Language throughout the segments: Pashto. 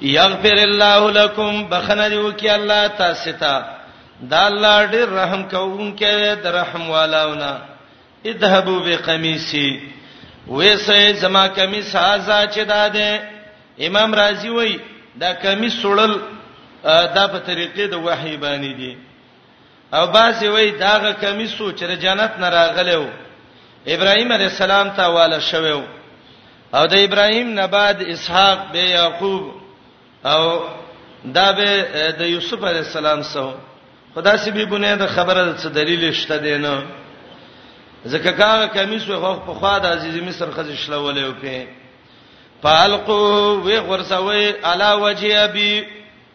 یغفر الله لكم بخنه دی وکي الله تاسو ته دا الله ډېر رحم کوونکی د رحم والاونه اذهبوا بقميصي وېسه زما کمیس هاذا چې دا ده امام رازي وای دا کمیس سړل دا په طریقې د وحی باندې دي او بعضی وای داغه کمیسو چې د جنت نه راغلی و ابراهیم علی السلام ته واله شوی و او د ابراهیم نه بعد اسحاق به یعقوب او دا به د یوسف علی السلام سره خدا سی به بنه د خبره څه دلیل شته دینه ځکه کاغه کمیس وغه په خوا د عزیز مصر خزې شلولې او په فالقو وی غرسوي علا وجه ابي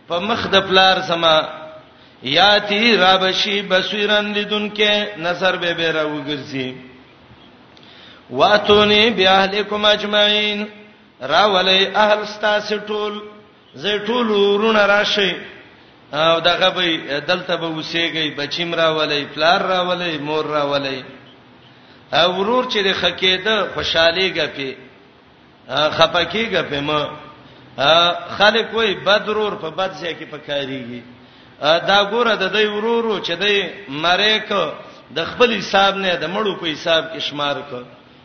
په مخ د پلار زما یاتی رابشی بصیرن لیدونکې نظر به به راوګرځي واتونی بیاهلکم اجمعین راولی اهل ستاسو ټول زه ټول ورونه راشي او دغه به دلته به وسیږي بچیم راولي پلار راولي مور راولي او ورور چې د خکېده خوشحالي غپي خپکیګه په ما خلک وای بدرور په بد ځای کې پکاريږي دا ګوره د دې ورورو چې دې مریک د خپل حساب نه د مړو په حساب کې شمار ک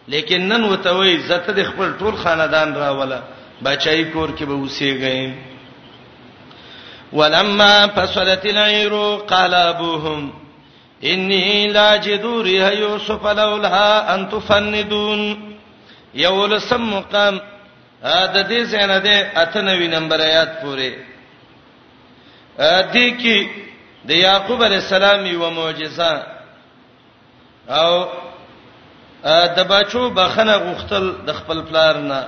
لیکن نن وته وای زته د خپل ټول خاندان راوله بچای کور کې به وسیږي ولما فصلت العير قال ابوهم انی لا جدو ریح یوسف لولا ان تفندون یو لسم مقام د دې څنګه ده اتنوي نمبر آیات پورې دې کې د یعقوب علی السلام یو معجزه او د بچو بخنه غختل د خپل پلار نه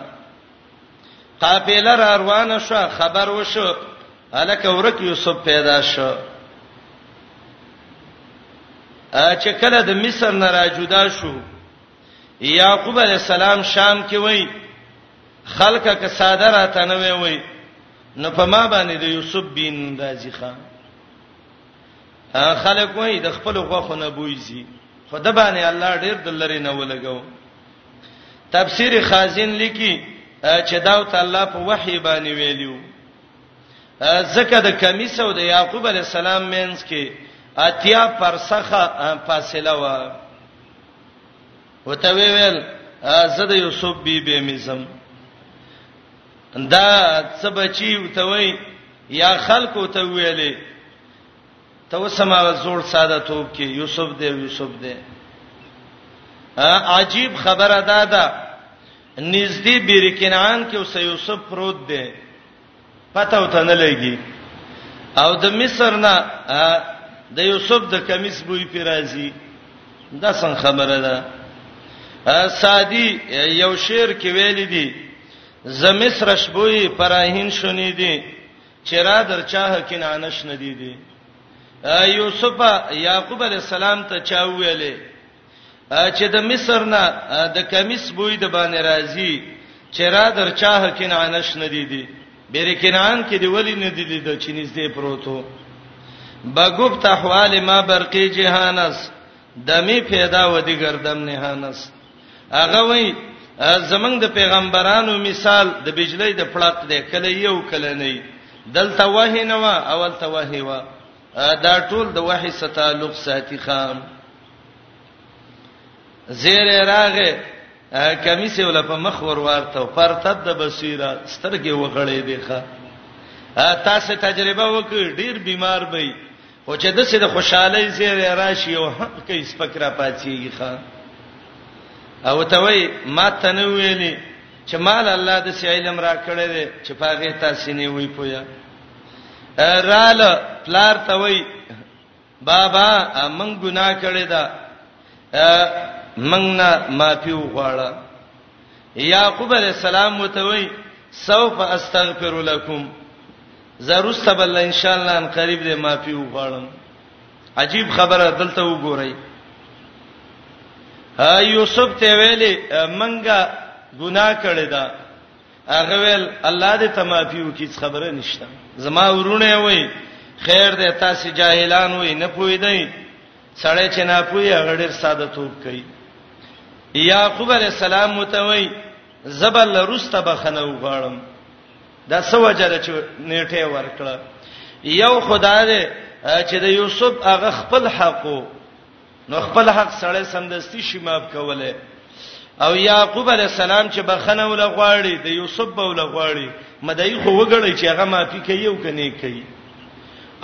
قافله را روانه شو خبر وشو الک ورک یوسف پیدا شو چې کله د مصر نه را جدا شو یعقوب علی السلام شام کې وای خلکه که ساده راته نه وای وای نو په ما باندې د یوسف بین راځي خان خلک وای د خپل غوخه نه بویزي خدای باندې الله ډیر دلری نه ولګو تفسیر خازن لیکي چې دا ته الله په وحی باندې ویلیو زکه د کمیس او د یعقوب علی السلام مینس کې اتیا پرسخه فاصله و وته ویل زه د یوسف بی بی میزم دا څه بچی وته وی یا خلکو ته ویلې ته وسماغه زوړ ساده توپ کې یوسف دی یوسف دی عجیب خبره ده دا نږدې بیرکنان کې اوس یوسف پروت دی پته وته نه لګي او د مصر نه د یوسف د کمیس بوې پیرازي دا څنګه خبره ده سادی یو شعر کې ویل دي زمصر شبوې پراهین شونې دي چرا در چاه کنانش ندی دی یوسف یعقوب علی السلام ته چا ویلې چې د مصر نه د کمیس بوی د باندې راځي چرا در چاه کنانش ندی دی بیر کنان کې دی ولی ندی دی د چینیز دی پروتو بغوب تحوال ما برقی جهانس دمی پیدا ودی گردم نهانس هغه وای زمنګ د پیغمبرانو مثال د بجلی د پړق دی کله یو کله نه دلته وه نه وا اول ته وه وا دا ټول د وحی ستالق ساتي خام زیر راغه کمی سی ول په مخ ور ورته پر تد د بصیره سترګې وغړې دی ښا تاسو تجربه وکړ ډیر بیمار بې او چې د سید خوشاله زیره راشي او حق کې سپک را پاتېږي ښا او ته وای ما تنویلی چې مال الله د سی علم را کړی دی چې پاغه تاسو نه وی پویا رال پلار ته وای بابا من ګناه کړی دا من نه معافي وغواړه یعقوب علی السلام وتوی سوف استغفر لكم زروست بل ان شاء الله ان قریب دې معافي وغواړم عجیب خبره دلته وګورئ ها یوسف ته ویلې منګه ګناه کړی دا هغه ویل الله دې ته معافي وکړي خبره نشته زما ورونه وای خیر دې تاسو جاهلان وای نه پوی دی سړی چې ناپوهي هغه ډېر ساده توب کوي یعقوب علی السلام متوي زبل رسته بخنه وغړم دا سوجره چې نیټه ورکړه یو خدای دې چې د یوسف هغه خپل حقو نو خپل حق سړی سمدستي شماب کوله او یعقوب علی السلام چې بخنه ولا غواړي د یوسف به ولا غواړي مدای خو وګړي چې هغه معافي کوي او کني کوي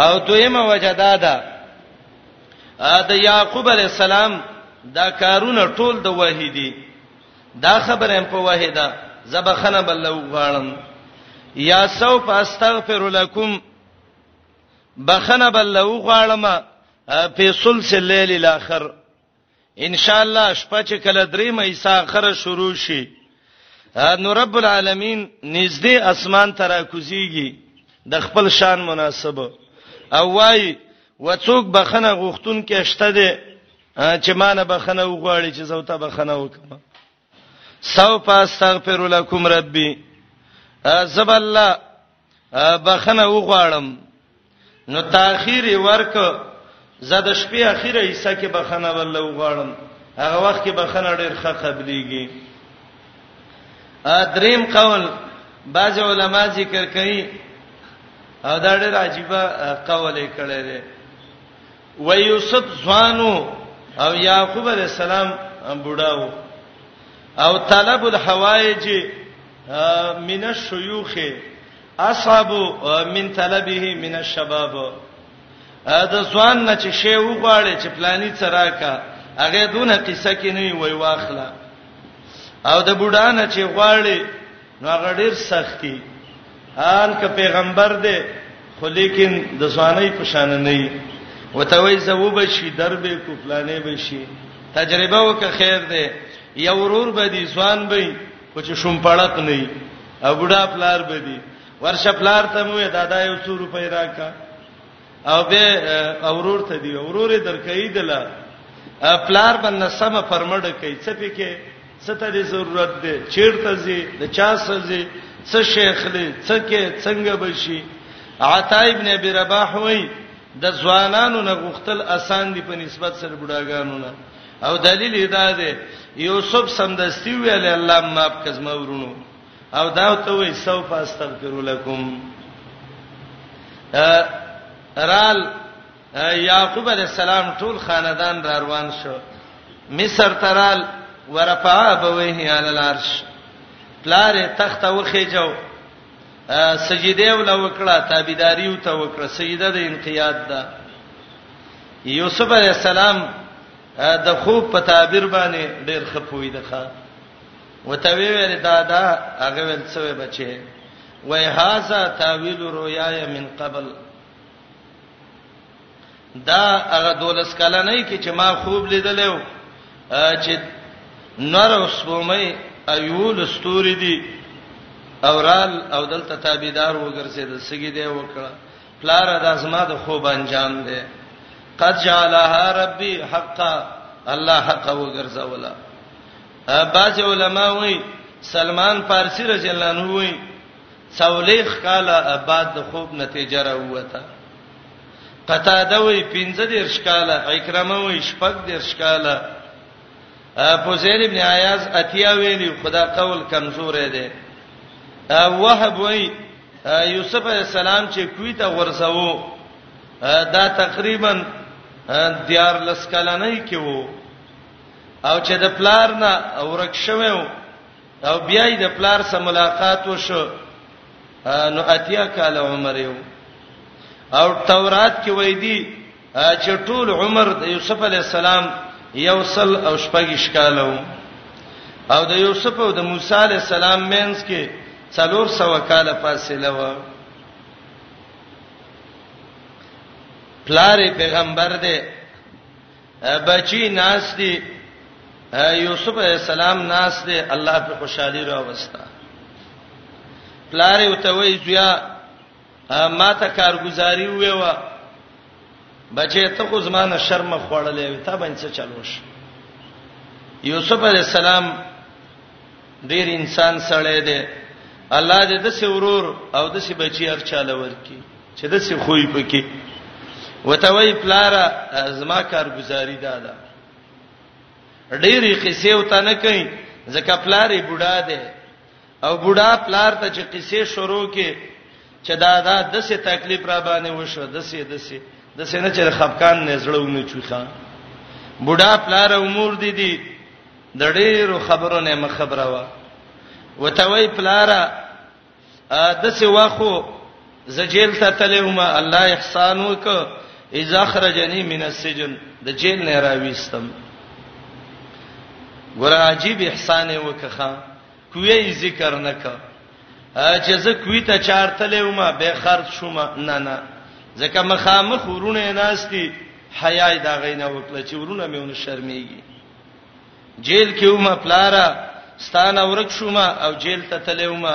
او دویمه وجداده د یعقوب علی السلام دا کارونه ټول د وحی دي دا خبره هم په وحی ده زبخنه بل وغواړم یا سوف استغفر لكم بخنه بل وغواړم په سلسله لیل اخر ان شاء الله شپه چې کله درې مې سا اخره شروع شي نو رب العالمین نږدې اسمان تر کوزيږي د خپل شان مناسب او وای وڅوک بخنه غوښتون کې شته دي چې مانه بخنه وغواړي چې زوته بخنه وکم سوف استغفر لكم ربي زب الله بخنه وغواړم نو تاخير ورک زاد شپې اخیره حصہ کې بخنه والله وغواړم هغه وخت کې بخنه ډېر ښه قبليږي دریم قول بعض علما ذکر کوي او دا ډېر عجیب قول یې کړی دی و یوسف ځوانو او یعقوب علی السلام بوډاو او طلب الحوائج من الشيوخ اصحاب من طلبه من الشباب دا ځوان نه چې شی وغواړي چې پلاني تراکا هغه دونه قصه کې نه وي وای واخلا او د بوډا نه چې غواړي نو هغه ډیر سخت کی ان که پیغمبر دی خو لیکن د ځواني په شان نه وي وتوي زو بشي دربه کو پلانې بشي تجربه وک خیر دی یو ورور به دي ځوان به خو چې شوم پړق نه وي او بډا پلار به دي ورشه پلار ته مو دادا یو څو روپۍ راکا او به اورور ته دی اورور درکې دله پلار باندې سم فرمړ کوي څه پکې څه ته دې ضرورت دی چیرته زی د چا سزي څه شیخ دی څه کې څنګه بشي عطا ابن ابي رباح وای د ځوانانو نه غختل اسان دي په نسبت سره بډاګانو نه او دلیل دا دی یوسف سمدستی ویل الله ماف کزما ورونو او دا ته وې سو فاستغفر لكم رال یعقوب علی السلام ټول خاندان را روان شو مصر ترال ورفع بويه علی العرش پلار تخت وخی جو سجده ول وکړه تابعداري او ته وکړه سجده د انقیاد ده یوسف علی السلام د خوب په تعبیر باندې ډېر خپوی ده وته وی ویل دا دا هغه ول څه وی بچي وای هاذا تاویل رؤیایا من قبل دا هغه دولس کله نه کی چې ما خوب لیدلو چې نور وسومې ایول استوري دي اورال او دلته تابعدار وګرځید سګی دی وکړه پلار دا زما د خوب انجام دی قد جعلها ربي حقا الله حق وګرځولا بعض علما وایي سلمان فارسی رضی الله عنه وایي څولېخ کاله بعد د خوب نتیجه راوته قتاده وی 15 دیر شکاله اکرمه وی شپږ دیر شکاله فوزیر ابن عیاض اتیا ویلی خدا قول کمزور دی وهب وی یوسف علی السلام چې کوی ته ورسوو دا تقریبا دیار لسکلنې کې وو او چې د پلار نه ورک شوه او بیا یې د پلار سره ملاقات وشو نو اتیا کال عمر یو او تورات کې وای دی چې ټول عمر د یوسف علی السلام یو سل او شپږیش کالو او د یوسف او د موسی علی السلام مینس کې څلور سو کال فاصله و پلار پیغمبر دی بچی ناس دی یوسف علی السلام ناس دی الله په خوشحالي راوستا پلار وته وی زویا ما ته کارګزاري وې و بچې ته خو زمانه شرم خوړلې وې تا باندې څه چلوش یوسف علی السلام ډیر انسان سره دی الله دې د سې ورور او د سې بچی هر چاله ورکی چې د سې خوې پکې وتوي پلارا زما کارګزاري دادا ډېری قصې وته نه کوي ځکه پلارې بوډا دی او بوډا پلار ته چې قصې شروع کې چې دا دا د څه تکلیف را باندې وشو د څه د څه د څه نه چې خفقان نه زړونه چوخه بوډا پلار او مور دي دي د ډېرو خبرو نه مخبره و وتوي پلار د څه واخو زجیل ته تلهما الله احسان وک اذا خرجنی من السجن د جیل نه راويستم ګور عجیب احسان وکخه کوی ذکر نه کا چې زه کوی ته چارتلې ومه به خرج شوم نه نه ځکه مخامخ ورونه ناشتي حیا دا غینه وکړه چې ورونه مېونه شرمېږي جیل کې ومه پلارا ستانه ورک شوم او جیل ته تلې ومه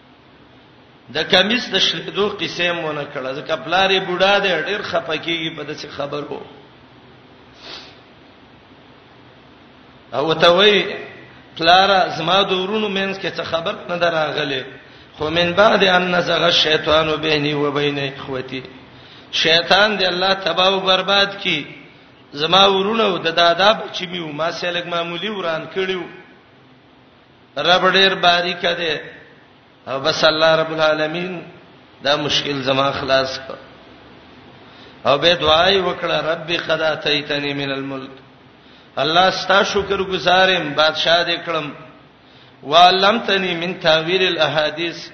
د کمیس د شلېدو قصې مونږ کړه ځکه پلاری بوډا دی ډیر خپکیږي په دې خبرو او ته وای پلارا زما د ورونو مینس کې څه خبر نه دراغله خو من بعد ان نزغ الشیطان بیني و بین اخوتی شیطان دی الله تباہ او برباد کی زما ورونه د دادا بچی میو ما سلګ معمولی وران کړیو رب ډیر باریک دی او بس الله رب العالمین دا مشکل زما خلاص کړ او به دعای وکړه رب قد اتیتنی من الملک الله ستا شکر گزارم بادشاہ دې کړم وعلمتنی من تاویل الاحاديث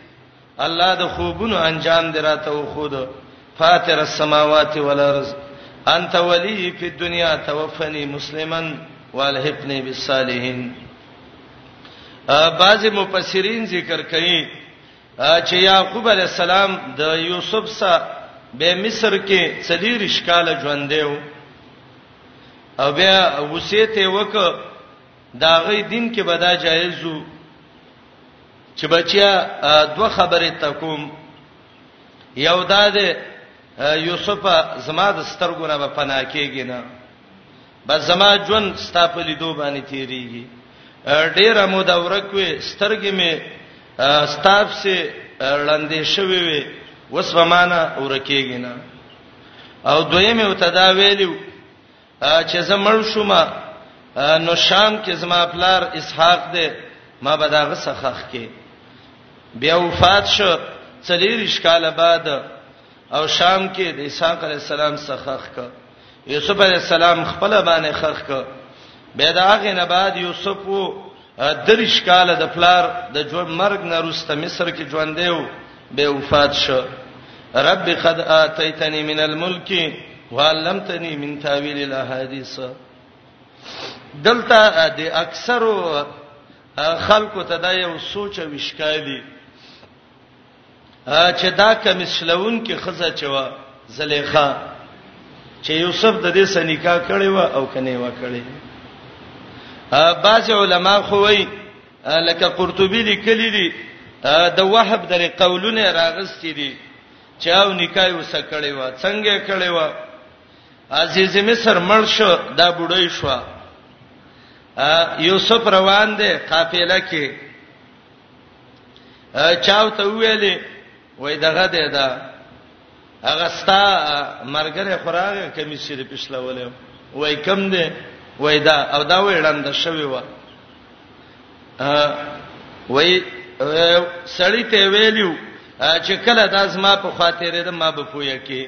الله د خوبونو انجام دی راته وخود فاتر السماوات والارض انت ولی فی الدنیا توفنی مسلما والحقنی بالصالحین بعض مفسرین ذکر کوي چې یعقوب علی السلام د یوسف سره به مصر کې څلیر اشکال ژوند دیو او بیا وصیت وک دا غي دین کې بدا جایز وو چې بچیا دوه خبرې تکوم یو دا ده یوسف زما د سترګو نه پناه کېږي نه بس زما ژوند ستا په لیدو باندې تیریږي ډېر مو دا ورکوي سترګې مې ستاب سي لاندې شوي وي وسمانه ورکېږي نه او دویمه وتدا ویلو چې زمړ شوم نو شام کې زما پلار اسحاق دی ما به دا غسخخ کې بیا وفات شو څلیریش کاله بعد او شام کې د اسحاق علی السلام سخخ ک یوسف علی السلام خپل باندې خخ ک بیا دا غنه بعد یوسف وو دریش کاله د پلار د ژوند مرګ نه روسته مصر کې ژوند دیو به وفات شو رب قد اتیتنی من الملک وعلمتنی من تاویل الاحاديث دلته د اکثرو خلکو ته دا یو سوچ وشکایلی چې دا کمسلون کې خزه چوا زلیخا چې یوسف د دې سره نکاح کړی و او کنه و کړی بعض علما خو وایي لکه قرطبي لیکلی دی د وهب درې قولونه راغستې دي چې او نکاح وسه کړی و څنګه کړی و عزیز مصر مړ شو دا بډای شو یوسف روان دی قافله کې چاو ته ویلې وای دغه دی دا هغه ستا مرګره خوراغه کمی سیر پښلولې وای کم دی وای دا او دا وړاند شوی و وای سړی ته ویلو چې کله دا زما په خاطر ده ما به پوهه کې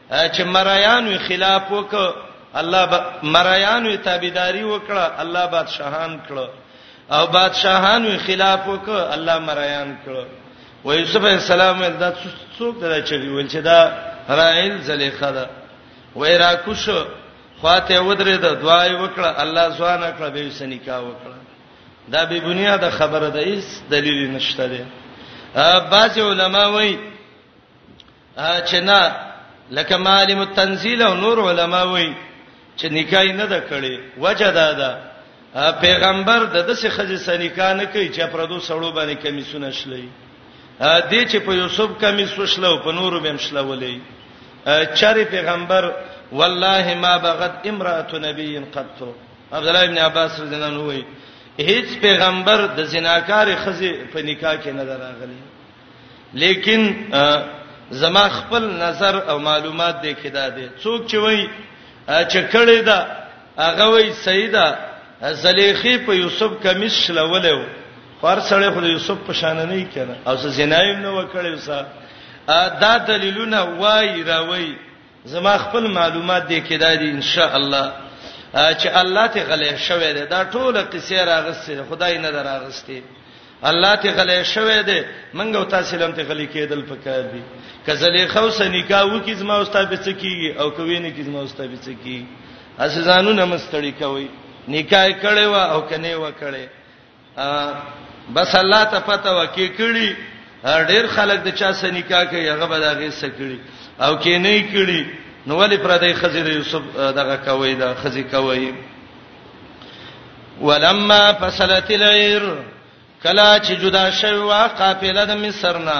چې مرایانو خلاف وک الله با مرایانو تابعداري وکړه الله بادشاهان کړه او بادشاهانو خلاف وک الله مرایان کړه و یوسف علی السلام د څوک د چوي ول چې دا رائل زلیخه ده و را کوش خواته ودرې د دعای وکړه الله ځوان کړه به وسنی کا وکړه دا به بنیاد خبره ده هیڅ دلیل نشته ده بعض علما وایي چې نه لکه معلم التنزيل او نور علما وایي چې نکاح نه ده کړې وجه دا ده پیغمبر د دسه خزې سنیکا نه کوي چې پردو سړو باندې کمیسونه شلې دې چې په یوسف کمیس وشلو په نورو بهم شلولې چاري پیغمبر والله ما بغت امراه نبي قط عبد الله ابن عباس رضی الله عنه وایي هیڅ پیغمبر د زناکار خزې په نکاح کې نه دراغلی لیکن زما خپل نظر او معلومات دې کې دا دي څوک چې وای چې کړي دا هغه وای سیدا زلیخی په یوسف کمیس شلولو خور سره خو یوسف په شان نه کړه او څه زنایم نه وکړي وسه دا دلیلونه وای راوي زما خپل معلومات دې کې دادي ان شاء الله چې الله ته غلې شوې ده دا ټوله قصې راغستې خدای نه دراغستې الله ته غلې شوې ده منګه او تاسو لم ته غلې کېدل پکار دي کزلې خو سنیکا و کی زما استاد به څکیږي او کوي نه کی زما استاد به څکیږي اساسانو نمستړی کوي نکاح کړي وا او کني وا کړي بس الله ته پته وکي کړي ډېر خلک د چا سره نکاح کوي هغه به دا غي سکړي او کې نه کړي نو ولې پر دې خزر یوسف دغه کوي دا خزي کوي ولما فصلت العير کلا چې جدا شوی وا قافله د مصرنا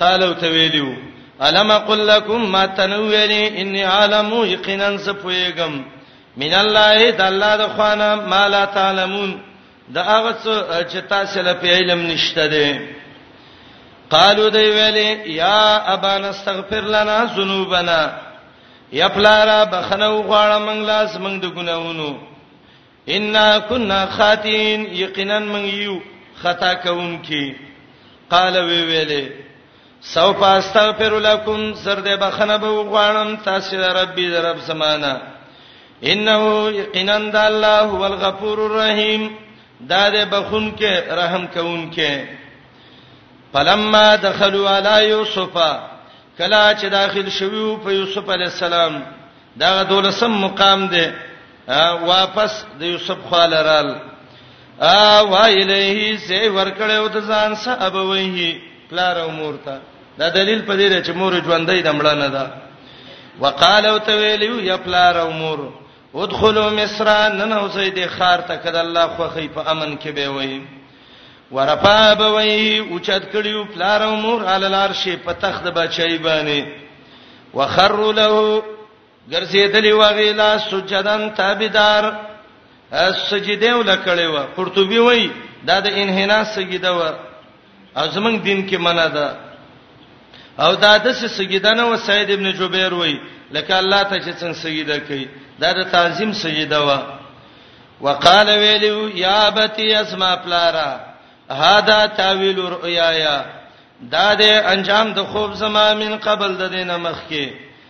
قالو ته ویلو الم اقول لكم ما تنویلی انی عالم یقینا سپویګم من الله د الله د خوانه ما لا تعلمون د هغه څه چې تاسو له علم نشته دي قالو دی ویلې یا ابا نستغفر لنا ذنوبنا یا پلارا بخنو غواړه موږ لاس موږ د ګناونو ان كنا خاطئين یقینا من یو خطا کوونکی قال وی ویلې سو پاستغفر لكم سر دې بخنه به وغواړم تاسو د ربي د رب زمانہ انه یقینا د الله هو الغفور الرحیم دا دې بخون کې رحم کوون کې فلما دخلوا على يوسف کلا چې داخل شوو په یوسف علی السلام دا دولسم مقام دی واپس د یوسف خاله رال ا وایلیه سی ورکړیو د ځان سره ابویه پلار او مور ته دا دلیل په دې چې مور ژوندۍ د مړه نه ده وقالو ته ویلیو یا پلار او مور ادخلوا مصر نن اوسې د خار ته کده الله خوخی په امن کې به وای ورفا به وای او چت کړیو پلار او مور علل عرش په تخت بچای باندې وخروا له ګرځېدلی و غیلا سجدان تابیدار سجده ولکړې و قرطبي وای دا د انحنا سجده و او زمنګ دین کې منع ده او دا د سجده نه و سید ابن جبیر وای لکه الله ته چې څنګه سجده کوي دا د تعظیم سجده و وقال ویلو یا بتی اسما پلارا هاذا تاویل رؤیایا دا د انجام د خوب زما من قبل د دینه مخکي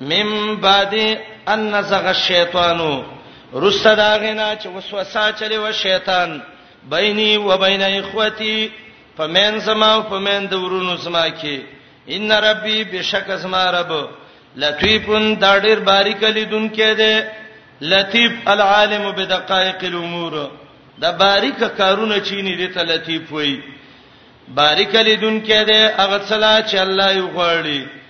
من بعد ان نزغ الشیطان رسته دا غنا چې وسوسه چلی و شیطان بیني و بین اخوتی فمن زما او فمن د ورونو زما کې ان ربي بشک زما رب لطیفن دا ډیر باریک لیدون کې دی لطیف العالم بدقائق الامور دا باریک کارونه چینی دی ته لطیف وای باریک لیدون کې دی هغه څلا چې الله یو غړي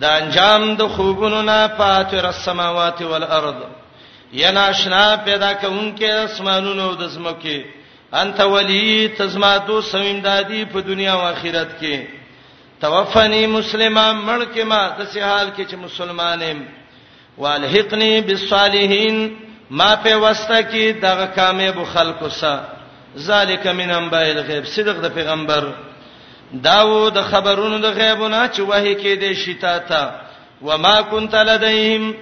د انجام د خوبونو نه فاتر السماوات والارض یا ناشنا پیدا کونکي اسمانونو او د زمکه انت ولی تزما دو سویم دادی په دنیا او آخرت کې توفنی مسلمان مړ کې ما د سه حال کې چې مسلمانم والحقنی بالصالحین ما په واسطه کې دغه کامیاب خلکو سره ذالک من انباء الغیب صدق د پیغمبر داو د خبرونو د غیبونه چې وਹੀ کې دې شتا تا وما كنت لديهم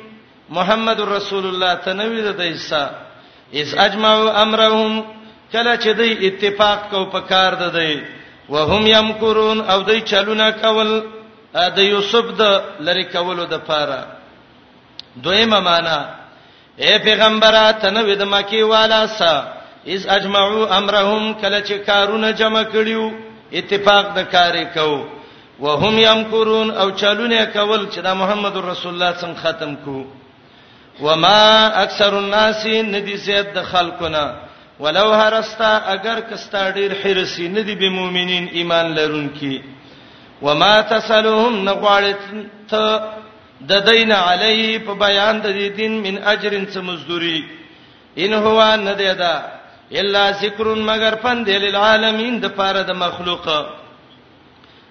محمد رسول الله تنوی د ایسا اس اجمعوا امرهم کله چې دوی اتفاق کو په کار ده دی وهم یمکرون او دوی چلونه کول د یوسف د لری کولو د پاره دویمه معنا اے پیغمبره تنوید مکی والا سا اذ اجمعوا امرهم کله چې کارونه جمع کړیو اتفاق د کارې کو وهم یمکرون او چالونه کول چې دا محمد رسول الله څنګه ختم کو وما اکثر الناس ندی زید د خلقنا ولو هرستا اگر کستا ډیر حرسی ندی به مؤمنین ایمان لرونکي وما تسلهم نغوالت ته د دین علی په بیان د دې دین من اجرن څه مزدوری ان هو ان ددا الا ذکر مگر پند للعالمین د پاره د مخلوق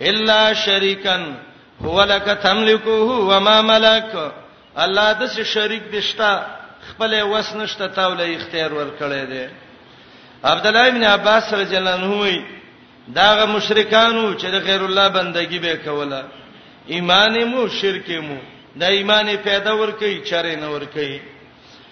الا شریکا هو لك تملكه وما ملك الله د څه شریک دشتا خپل وس نشته تاوله اختیار ورکړی دی عبد الله ابن عباس رضی الله عنه وی داغه مشرکانو چې د غیر الله بندگی به کوله ایمان مو شرک مو دا ایمان پیدا ور کوي چاره نه ور کوي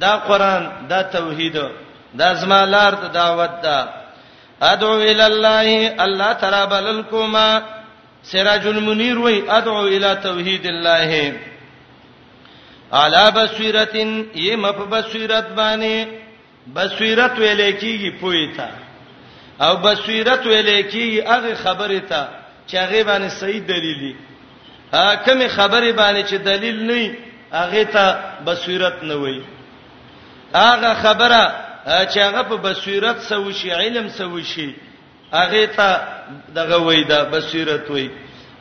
دا قران دا توحید دا زما لار ته دعوت ده ادعو ال الله الله ترا بللکما سراج المنیر وی ادعو ال توحید الله علا بصیرتن یم په بصیرت باندې بصیرت ویل کیږي پویتا او بصیرت ویل کیږي هغه خبره ته چې هغه باندې صحیح دلیلی کومې خبرې باندې چې دلیل نه وي هغه ته بصیرت نه وي هغه خبره چې هغه په بصیرت سو شي علم سو شي هغه ته دغه وای دا بصیرت وای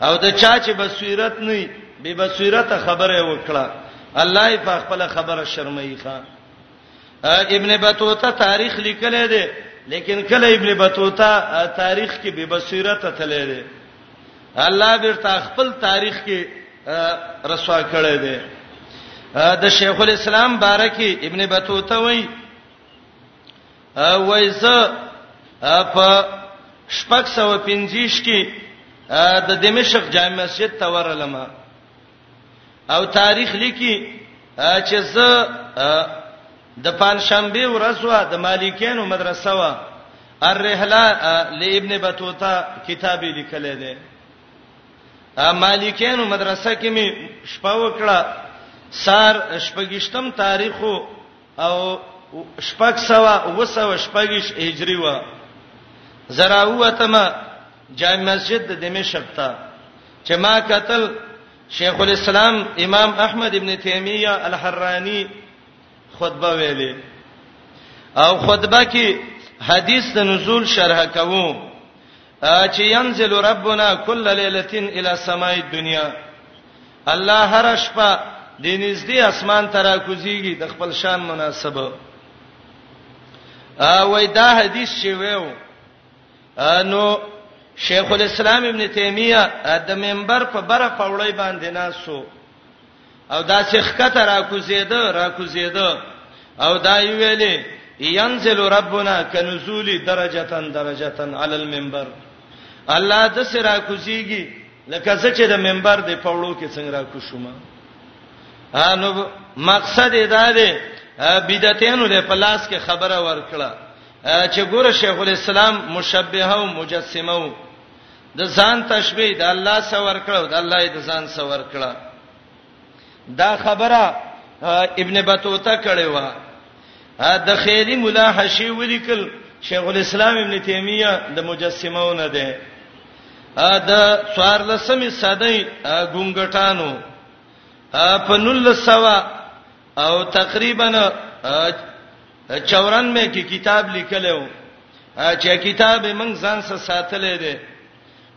او د چا چې بصیرت نه وي به بصیرت خبره وکړه الله یې په خپل خبره شرمایي ښا ابن بطوطه تاریخ لیکلی دی لیکن کله ابن بطوطه تاریخ کې به بصیرت تللی دی الله بیرته خپل تاریخ کې رسوا کړی دی د شیخ الاسلام بارکی ابن بطوطه وای وایزه په شپږ سو پنځیش کې د دمشق جامع مسجد ته ورلم او تاریخ لیکي چې زه د پنځشنبه ورځ وا د مالکینو مدرسه وا الرحله لابن بطوطه کتاب لیکل دی مالکینو مدرسه کې می شپه وکړه سار شپږشتم تاریخو او شپږ سوه او سوه شپږش هجری و زراوتما جامع مسجد د دمشق ته چې ما قتل شیخ الاسلام امام احمد ابن تیمیه الحرانی خطبه ویلې او خطبه کې حدیث د نزول شرح کوو چې ينزل ربنا كل ليله الى سماء الدنيا الله هر شپه د نږدې اسمان ته راکوزيږي د خپل شان مناسب ا وای دا حدیث چې ویو نو شیخ الاسلام ابن تیمیه د منبر په بره پاوړی باندې ناسو او دا شیخ کته راکوزیده راکوزیده او دا ویلې ينزل ربنا كنزول درجه درجه على المنبر الله د سرا کوزيږي لکه زه چې د منبر د پوړو کې څنګه را کوشم انو مقصد دا دی بدعتینو له پلاس کې خبره ورکړه چې ګوره شیخ الاسلام مشبهه او مجسمه و د ځان تشبیه د الله سره ورکړه او د الله د ځان سره ورکړه دا خبره ابن بطوطه کړې و د خیری مولا حشی ولیکل شیخ الاسلام ابن تیمیه د مجسمهونه ده دا څوار لسمې صدې ګونګټانو په 1900 او تقریبا 94 کې کتاب لیکلو چې کتاب موږ ځان سره ساتلې ده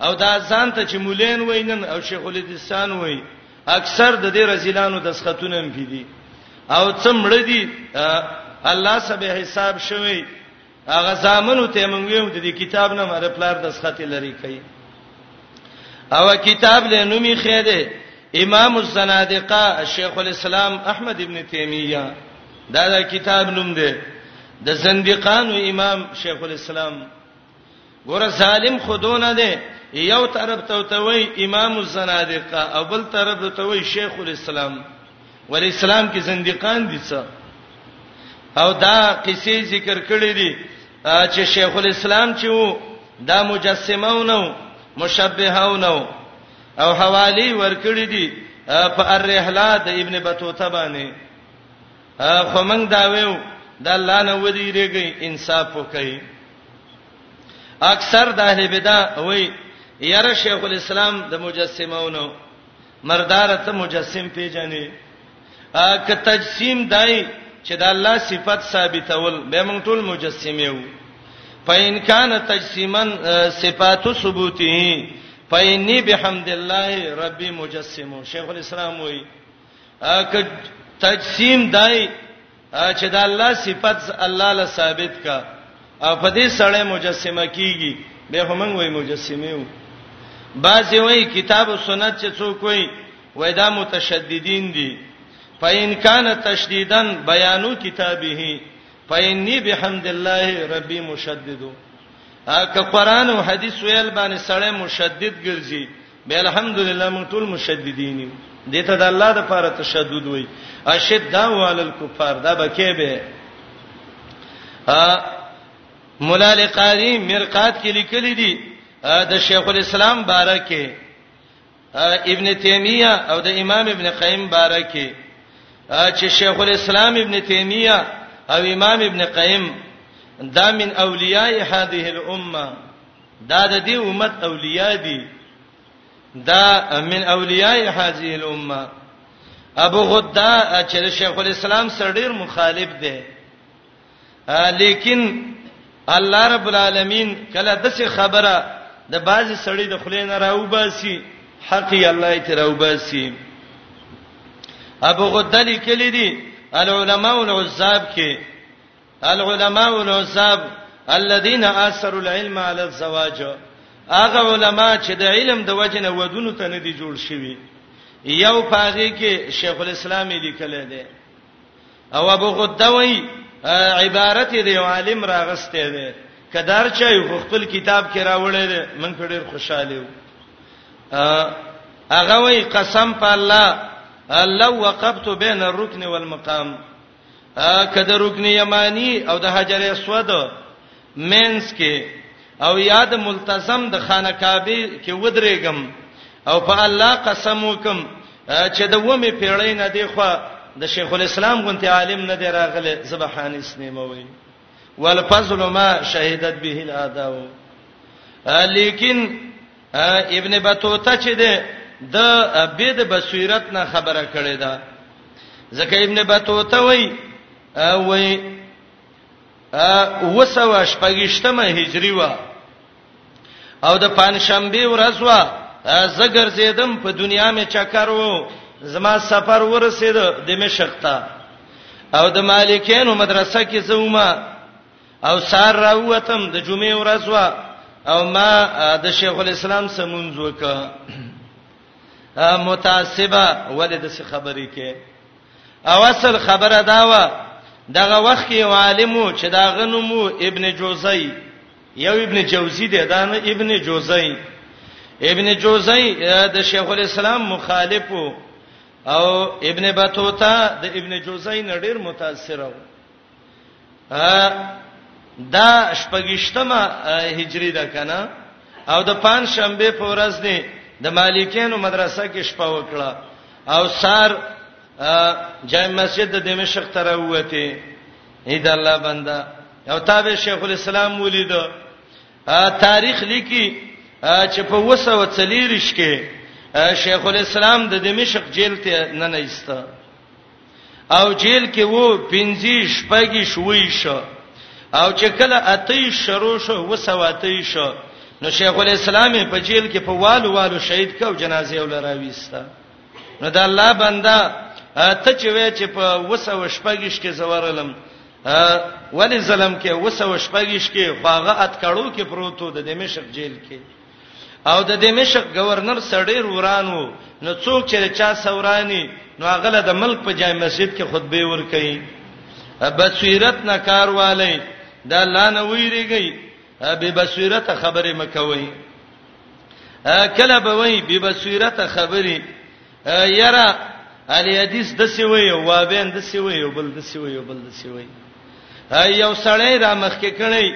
او دا ځان ته چې مولین وینن او شیخ الحدیثان وای اکثر د دې رزیلانو د سختونه هم پیدي او څمړ دي الله سبه حساب شوی هغه زامنو ته مونږ یو د دې کتاب نه مر پلار د سخت لري کوي او کتاب له نومي خیره امام الزنادقه شیخ الاسلام احمد ابن تیمیه دا د کتاب نوم دی د زندقانو امام شیخ الاسلام ګور ظالم خودونه دی یو طرف ته توي امام الزنادقه او بل طرف ته توي شیخ الاسلام ول اسلام کې زنديقان دي څه او دا قصې ذکر کړې دي چې شیخ الاسلام چې وو دا مجسمهونه مشبههونه او حوالی ورکړې دي په الرحله د ابن بطوطه باندې خو موږ دا ویو د الله نه ودی ریږي انصاف وکړي اکثر د اهل بدع وای یاره شیخ الاسلام د مجسمونو مردار ته مجسم پیژنې ا ک تجسیم دای چې د الله صفت ثابتول به مونږ ټول مجسمه یو فإن كان تجسيما صفات ثبوته فإني بحمد الله ربي مجسم شیخ الاسلام وای ا ک تجسیم دای چې د الله صفات الله له ثابت کا او په دې سړی مجسمه کیږي به هم وای مجسمه یو بعضی وای کتاب او سنت چې څوک وای وای دا متشددین دي فإن كان تشديدا بيان كتابه فإني بحمد الله ربي مشدد که قران او حديث ویل باندې سړی مشدد ګرځي به الحمدلله موږ ټول مشددین یو دته د الله د پاره تشدد وای اشد علی الکفار دا بکې به مولا لقاری مرقات کې لیکلي دي د شیخ الاسلام بارکه ابن تیمیه او د امام ابن قیم بارکه چې شیخ الاسلام ابن تیمیه او امام ابن قیم دا من اولیاء هذه الامه دا د دې امت اولیاء دي دا من اولیاء هذه الامه ابو غدا چې شیخ الاسلام سره ډیر مخالف دی لیکن الله رب العالمین کله د څه خبره د بازي سړی د خلینو راوباسي حق یې الله یې راوباسي ابو غدلی کلی دی العلماء العذاب کې العلماء الوصاب الذين اثروا العلم على الزواج هغه علما چې د علم د وجنه ودونو ته نه دي جوړ شوي یو پاغي کې شیخ الاسلام لیکل دی او ابو غدوی عبارت دی عالم راغسته دی کدار چا یو خپل کتاب کې راوړی دی من په ډیر خوشاله یو هغه وی قسم په الله لو وقفت بین الركن والمقام کده رکن یمانی او د حجر اسود مینس کې او یاد ملتزم د خانه کعبه کې ودرېګم او په الله قسم وکم چې د ومه پیړۍ نه دی خو د شیخ الاسلام غونتی عالم نه دی راغله سبحان اسنیموي والفضل ما شهدت به الاعداء لیکن ابن بطوطه چې ده د بيد بصیرت نه خبره کړې ده ځکه ابن بطوطه وای وای وسوا شپږشتمه هجری و او د پنځشنبه ورځ و زګر زیدم په دنیا می چکر وو زما سفر ورسید دمشق ته او د مالکینو مدرسه کې زوما او سار راوتم د جمعې ورځ وا او ما د شیخ الاسلام سمونځ وکړه متعصبه ولې د څه خبرې کې او اصل خبره دا و دغه وخت یو عالمو چې دا غنمو ابن جوزی یو ابن جوزی دی دا نه ابن جوزی ابن جوزی د شیخ الاسلام مخالف او ابن بطوطه د ابن جوزی نړیر متاثر و دا شپږشتمه هجری ده کنه او د پنځ شنبه په ورځ دی د مالکینو مدرسه کې شپه وکړه او سار جامع مسجد د دمشق ته راوته اې د الله بندا او تابع شیخ الاسلام ولید تاریخ لیکي چې په وسو چلیرش کې شیخ الاسلام د دمشق جیل ته نه نه ایسته او جیل کې وو پنځه شپږی شوي شو او چې کله اتی شروع شو وسواتی شو نو شیخ الاسلام په جیل کې په والو والو شهید کو جنازه ولراويسته نو د الله بندا ته چې وې چې په وسو شپږش کې زورلم ولی ظلم کې وسو شپږش کې باغه ات کړو کې پروتو د دمشق جیل کې او د دمشق گورنر سړیر ورانو نو څوک چې چا سورانی نو هغه د ملک په جای مسجد کې خطبه ور کوي بصیرت نه کار والی دا الله نه ویریږي به بصیرت خبره مکوي کله به وای به بصیرت خبره یرا علی حدیث د سی وی او وابین د سی وی او بل د سی وی او بل د سی وی یو سړی را مخ کې کړی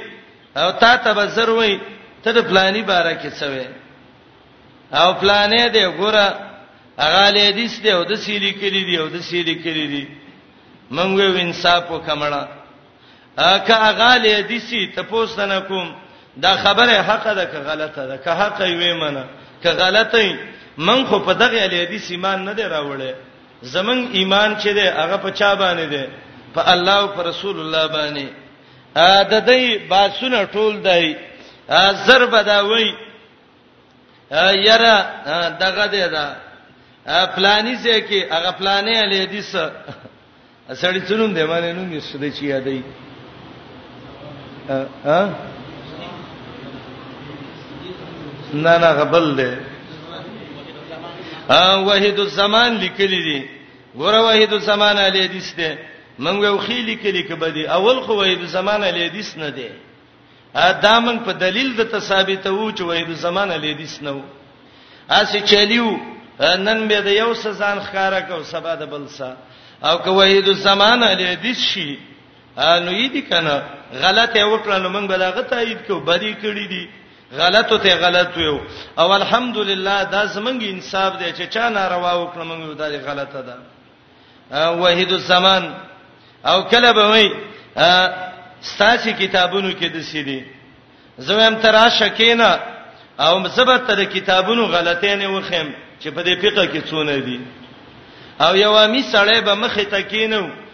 او تا ته به زر وای ته د پلاني باره کې څه وې او پلانې دې ګوره هغه حدیث دې او د سیلی کړي دي او د سیلی کړي دي مونږ وې انصاف وکمړه اګه هغه حدیث ته پوښتنه کوم دا خبره حق ده که غلطه ده که حق وي منه که غلطه وي من خو په دغه حدیث ایمان نه دی راوړی زمنګ ایمان چې دی هغه په چا باندې دی په الله او پر رسول الله باندې د دې باسونه ټول دی زر بداوي یرا دغه دی دا پلاني څه کې هغه پلانې علي دي څه سړی څنوم دی باندې نوم یې سده چی یادای ا نه نه غبل دی ا وحید الزمان لیکلی دی ګوره وحید الزمان علی حدیث دی موږ یو خېلی کلی کې بدی اول خو وحید الزمان علی حدیث نه دی دا موږ په دلیل د ثابت وو چې وحید الزمان علی حدیث نه وو اسی چلیو نن به د یو سزان خکارا کو سبا د بل سا او که وحید الزمان علی حدیث شي نو یی دي کنه غلطه وکړه نو موږ بلاغت تایید کو بدی کړی دي غلطو ته غلط ویو او الحمدلله دا زمنګ انصاف دی چې چا ناروا وکړه موږ یو دا غلطه ده وحید الزمان او کله به وای ستاسو کتابونو کې د سیدی زمم ترا شکینا او زبر تر کتابونو غلطې نه وخم چې په دې فقہ کې څونه دي او یو امی سړی به مخ ته کینو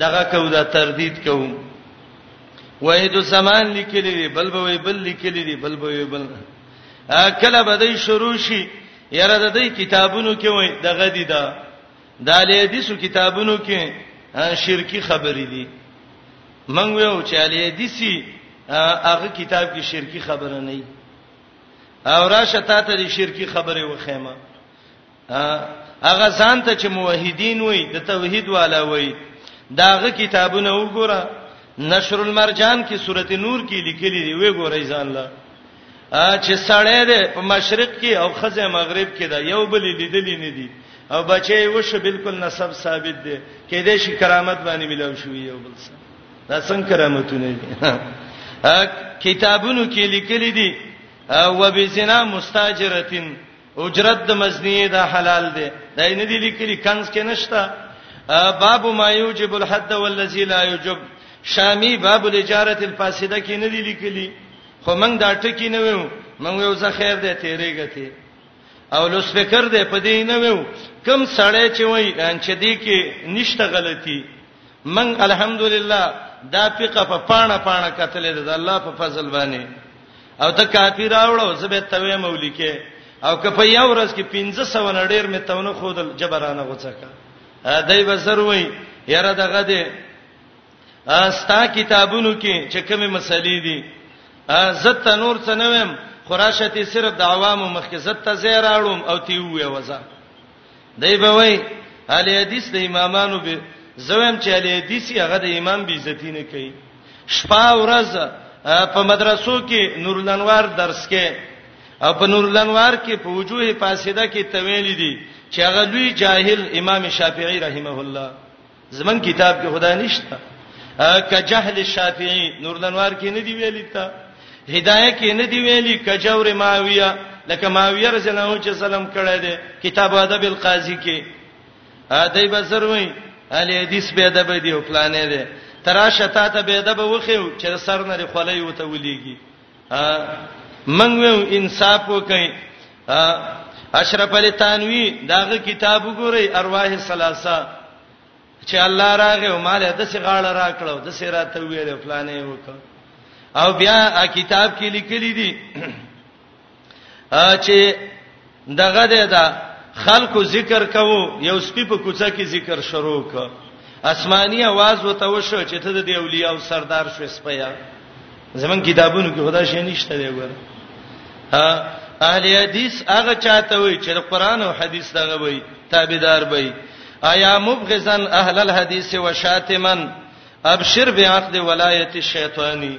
دغه کو دا تردید کوم وحید الزمان لیکلی دی بل به وی بل لیکلی دی بل به وی بل کله به دی شروع شي یاره د دې کتابونو کې وای دغه دی دا د حدیثو کتابونو کې شرکی خبرې دي من ویو چې علی حدیثي هغه کتاب کې شرکی خبره نه ای او راشه تا ته شرکی خبره وخېمه هغه ځان ته چې موحدین وای د توحید والا وای داغه کتابونه وګوره نشر المرجان کې سورته نور کې لیکلي دی وی ګورای ځان لا چې سړی دی په مشرق کې او خزه مغرب کې دا یو بل لیدلی نه دی او بچي وش بالکل نسب ثابت دی کې دې شي کرامت باندې ملو شوی یو بل سره دا څنګه کرامتونه دي کتابونو کې لیکلي دي وبزنا مستاجرتين اجرت د مزنیه دا حلال دی دا نه دی لیکلی کنز کې نشتا باب ما یوجب الحد والذی لا یوجب شامی باب الاجاره الفاسده کې نه دی لیکلی خو موږ دا ټکی نه ویو موږ یو ځه خیر دی تیرېږي ته او لوس فکر دی په دې نه ویو کم سړی چې وای چې دې کې نشته غلطي موږ الحمدلله دا فقہ په پاڼه پاڼه کتلې ده الله په فضل باندې او ته کاپی راوړو زبې توې مولیکه او که په یو ورځ کې 1500 نه ډیر مې تونه خودل جبرانه غوڅکا دای به زر وای یاره دغه دې استا کتابونو کې چې کومه مسلې دي زت نور څه نه ویم خراشتي صرف د عوامو مخکې زت ته زیراړم او تی وې وځه دی به وای اهل حدیث د امامانو به زویم چې اهل حدیث هغه د امام به عزت نه کوي شپه ورځ په مدرسو کې نور الانوار درس کې او په نور الانوار کې په وجوه فاسده کې تویل دي چې هغه لوی جاهل امام شافعي رحمه الله زمون کتاب کې خدای نشته ک جهل الشافعي نور الانوار کې نه دی ویلي تا هدايه کې نه دی ویلي ک جور ماویه لکه ماویه رضی الله عنه چې سلام کړی دی کتاب ادب القاضي کې دای بسر وای علي حدیث به ادب دی او پلانې دی تراشه تا ته به ادب وخیو چې سر نه خلای وته ولېږي من ویو انصاف وکي اشرف علي تنوي داغه کتاب وګوري ارواح الثلاثه چې الله راغه او مال د سي غاړه راکړو د سي راته ویل فلانه وکړه او بیا کتاب کې لیکلي دي چې دغه ده دا خلکو ذکر کوو یو سپی په کوڅه کې ذکر شروع ک اسماني आवाज وته وشو چې ته د اولیاء او سردار شو سپیا زمون کتابونو کې خدا شي نشته دی ګور اهل حدیث هغه چاته وي چې قرآن او حدیث دغه وي تابعدار وي ایا مبغزن اهل الحدیث وشاتمن ابشر بعقد ولایت الشیطانی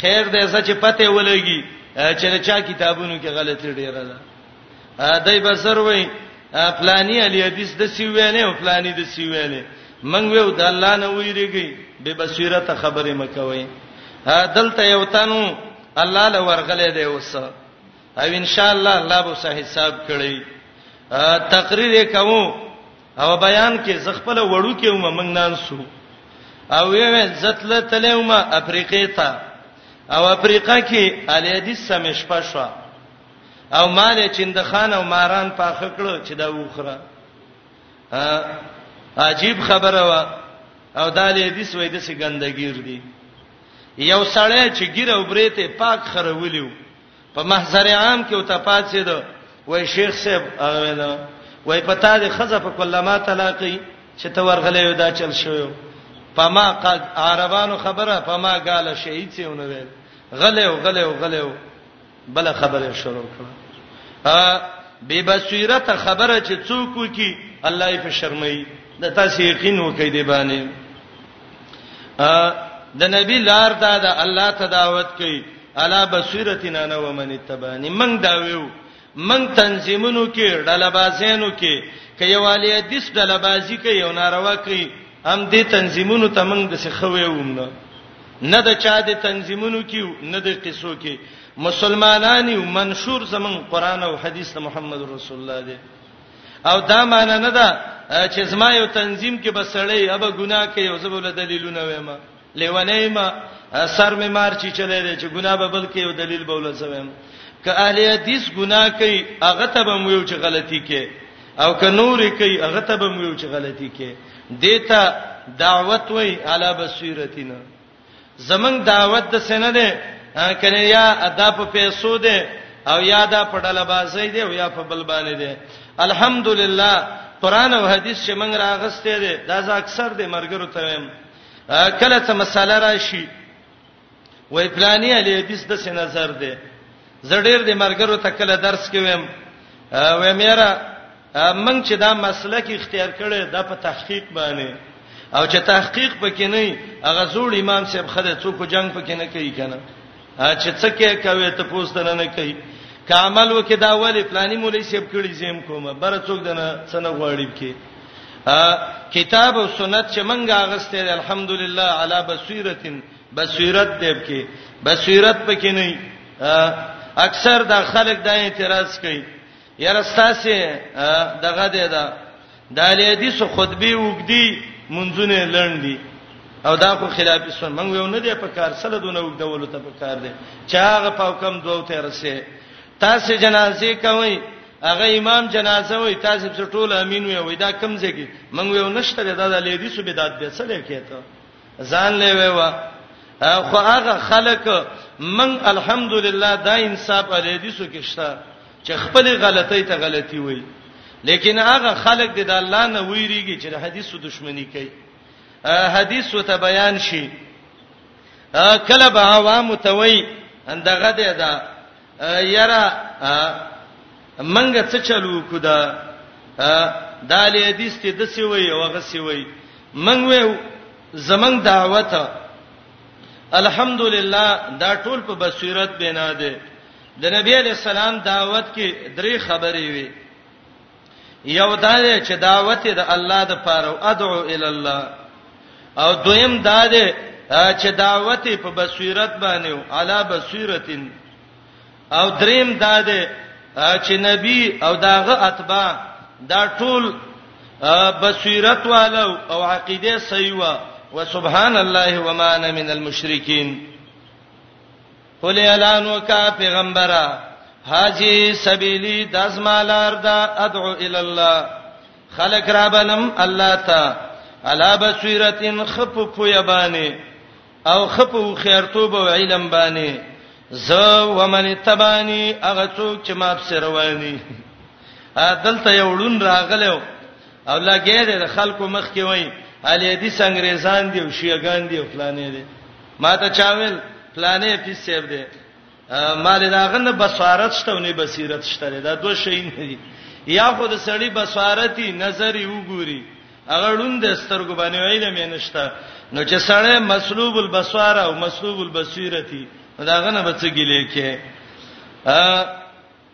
خیر دې سچ پته ولګي چې چا کتابونو کې غلطي ډیره ده دای بسر وای فلانی علی حدیث د سی ویلې او فلانی د سی ویلې منګ ویو د الله نه ویریږي به بصیرت خبره مکوي دلته یو تنو الله له ورغلې دی اوس او ان شاء الله الله به صحیح حساب کړي تقریر کوم او بیان کې زخپل وړو کې ومه موږ نانسو او وی زتل تلومه افریقې ته او افریقا کې الیدی سمش پښوا او مال چند خان او ماران پاخ کړو چې دا وخره عجیب خبره وا او دا لیدی سوې د سګندګیر دی یو سړی چې ګیر او بریته پاک خرولیو په محضر عام کې او ته پاتې ده وای شیخ صاحب هغه ویل وای پتا دې خزه په کلمه طلاقي چې ته ورغلې ودا چل شو پما قد عربانو خبره پما قال شهید څه ونه ویل غلې او غلې او غلې او بل خبره شروع کړه ا بے بصیرت خبره چې څوک کی الله یې په شرمای د تاسو یقین وکړئ دی باندې د نبی لار دا د الله ته دعوت کوي الا بصیرتنا نو ومن تبانی من دا ویو من تنظیمونو کې ډلبازینو کې کيوالی حدیث ډلبازی کې یو ناروا کوي هم دې تنظیمونو ته موږ د څه خوي ومنه نه د چا د تنظیمونو کې نه د قصو کې مسلمانانی منشور زمون قران او حدیث محمد رسول الله دی او دا معنی نه ده چې زما یو تنظیم کې بسړی ابا ګناه کوي او زبول دلیلونه وایم لیونه ما سر می مار چی چلے دی چې ګناه به بلکې یو دلیل بوله زویم ک اهل حدیث ګناه کوي هغه ته به مو یو چې غلطي کوي او ک نور کوي هغه ته به مو یو چې غلطي کوي دیتا دعوت وای علی بصیرتینا زمنګ دعوت د سینه ده کنه یا ادا په پیسو ده او یا دا په ډله بازی ده او یا په بل باندې ده الحمدلله قران او حدیث چې موږ راغسته ده دا ز اکثر د مرګرو ته ویم کله څه مساله راشي وای پلاني علی حدیث د سینه نظر ده زړیر د مرګرو ته کله درس کوم و میرا موږ چې دا مسلک اختیار کړي دا په تحقیق باندې او چې تحقیق پکې نه هغه زوړ امام صاحب خره څوک جنگ پکې نه کوي کنه چې څه کې کوي ته پوښتنه نه کوي کامل وکي دا ولی پلاني مولوی صاحب کړي زم کومه بر څوک دنه څنګه غواړي کې کتاب او سنت چې منګه غسته الحمدلله علی بصیرتن بصیرت دیب کې بصیرت پکې نه اکثر دا خلک دا اعتراض کوي یاره ستاسو دغه دی دا د اهل حدیثو خطبه وګدي منځونه لړندي او دا خو خلاف سنت موږ یو نه دی په کار سره دونه وګدول ته په کار دی چې هغه په حکم دوه ته رسې تاسو جنازې کوي هغه امام جنازه وي تاسو په ټول امین وي وای دا کم ځګي موږ یو نشته دا د لیدي سو بدعت به څه لیکته ځان لوي وا خو هغه خلک من الحمدلله دا انصاف الیدي سو کې شته چې خپل غلطۍ ته غلطي وایي لیکن هغه خلک د الله نه ویریږي چې د حدیثو دښمنی کوي حدیث وته بیان شي کله به عوام ته وایي اندغه ده دا یرا منګه څه چلو کو دا دا له حدیث ته د سی وی او غ سی وی منګ و زمنګ دعوت الحمدلله دا ټول په بصیرت بنا ده د نبی علی السلام دعوت کې درې خبرې وي یو دا دی چې دعوت د الله د پاره او ادعو ال الله او دویم دا دی چې دعوت په بصیرت باندې او علا بصیرتین او دریم دا دی چې نبی او داغه اتباع دا ټول بصیرت والو او عقیده صحیح و وسبحان الله وما انا من المشرکین قل اعلان وکا پیغمبره حاجی سبیلی دزمالار دا ادعو الی الله خلق را بلم الله تا علا بصیرتن خپ پوی بانی او خپ خیرتوب او علم بانی ز ومن تبانی هغه څوک چې ما په رواني دلته یو ړون راغلو او لګې د خلکو مخ کې وای الیدی سنگریزان دی او شیعاګان دی او فلانې دی ما ته چاویل پلانې پیس سیب دی مال دا غنه بصارت شته نه بصیرت شته دا دوه شی نه دي یا خو د سړی بصارتي نظر یو ګوري هغه لوند سترګو باندې ویل مې نشته نو چې سړی مسلوب البصاره او مسلوب البصیرتی دا غنه بچ ګلې کې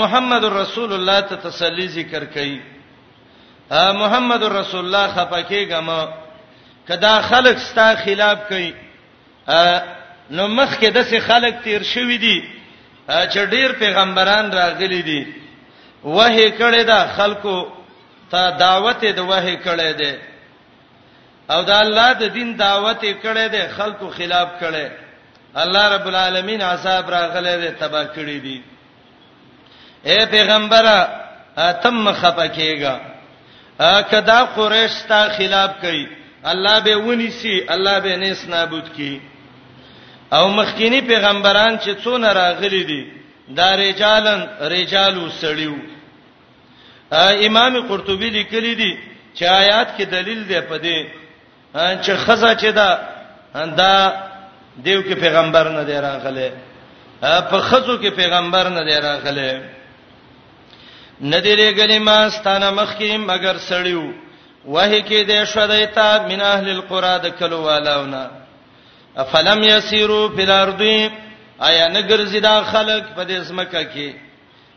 محمد رسول الله ته تسلی ذکر کړي محمد رسول الله خپکیګم کدا خلق ستا خلاف کوي نو مخ کې دسه خلق تیر شوی دي چې ډیر پیغمبران راغلي دي وه کړه دا خلکو ته دعوت د وه کړه ده او دا الله د دین دعوت یې کړی دی خلکو خلاف کړی الله رب العالمین عذاب راغلی دی تبا کړی دی اے پیغمبره تم خپکیګا کدا قریش تا خلاف کوي الله به ونی سي الله به نس نابود کی او مخکینی پیغمبران چې څونه راغلي دي دا رجالن رجالو سړیو امام قرطبي لیکلی دی چې آیات کې دلیل دی په دې چې خزا چې دا دا دیو کې پیغمبر نه دی راغله په خزو کې پیغمبر نه دی راغله ندی لګلې ما ستانه مخ کې مگر سړیو وه کې دې شو دیتا من اهل القرى د کلو والاونه افلم یسیرو فی الارض آیا نګرځي دا خلک په دې سمکه کې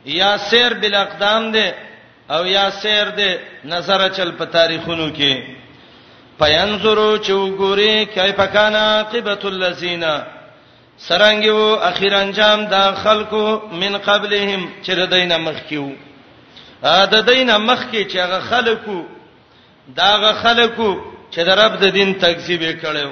یا سیر بل اقدام دی او یا سیر دی نظر چل په تاریخونو کې پینظرو چې وګوري کیف کان عاقبت الذین سرنګ وو اخیر انجام دا خلکو من قبلهم چې د دینه مخ کیو ا د دینه مخ کې چې هغه خلکو داغه خلکو چې د رب د دین تکذیب کړو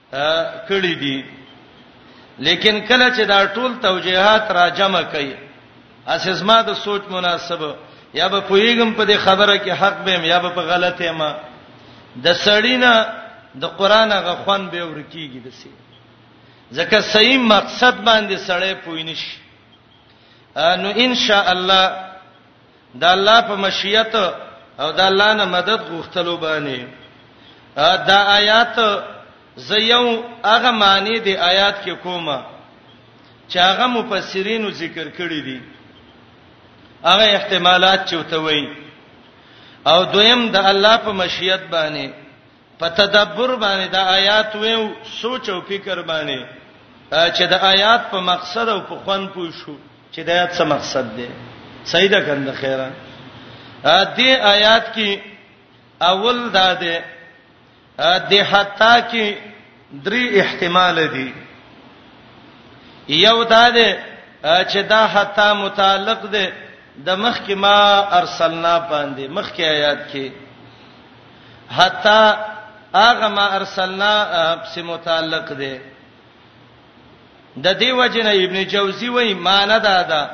کړی دي لیکن کله چې دا ټول توجیهات را جمع کړي اساسما د سوچ مناسب یا به پویګم په دې خبره کې حق بهم یا به په غلطه ما د سړینا د قران غ خوان به ورکیږي د سي ځکه صحیح مقصد باندې سړی پوینش نو ان شاء الله د الله په مشیت او د الله نه مدد غوښتلو باندې دا آیات زيو هغه معنی دی آیات کې کومه چې هغه مفسرینو ذکر کړی دي هغه احتمالات چوتوي او دویم د الله په مشیت باندې په تدبر باندې د آیات ویو سوچ او فکر باندې چې د آیات په مقصد او په خوان پوه شو چې د آیات څه مقصد دی سیدا کند خیره ا دې آیات کې اول دا ده د حتا کې درې احتمال دي یو دا ده چې دا حتا متعلق ده د مخ کې ما ارسلنا باندې مخ کې آیات کې حتا هغه ما ارسلنا سره متعلق ده د دې وجنه ابن جوزی وای معنی دا ده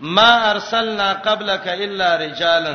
ما ارسلنا قبلک الا رجالا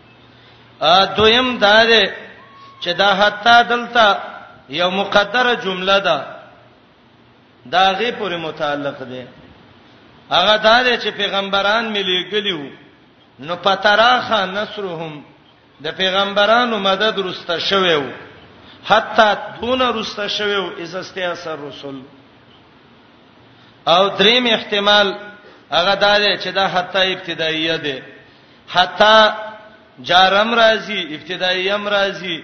ا دویم دا ده چې دا حتا دلته یو مقدره جمله ده دا غي پورې متعلق ده هغه دا ده چې پیغمبران ملي ګلیو نو پتراخه نصرهم د پیغمبرانو مدد رسته شوی وو حتا دون رسته شوی وو از استیاسر رسول او دریم احتمال هغه دا ده چې دا حتا ابتداییه ده حتا جارم راځي ابتدایي هم راځي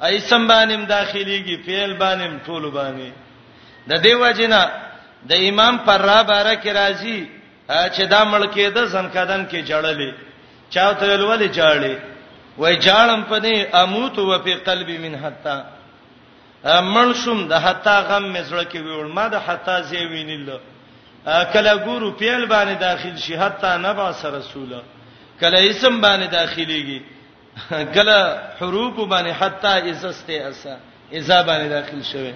ایسم باندې داخليږي فعل باندې ټول باندې د دې وجنه د امام پر را بار کې راځي چې دا ملکې د زنکدن کې جړلې چاته ولې جړلې وای جاړم پدې اموت و په قلبي من حتا مړ شوم د حتا غم مې زړه کې ویول ما د حتا زی وینل کله ګورو پیل باندې داخل شي حتا نبا سره رسول کله اسم باندې داخليږي کله حروف باندې حتا عزت اسا اذا باندې داخل شوی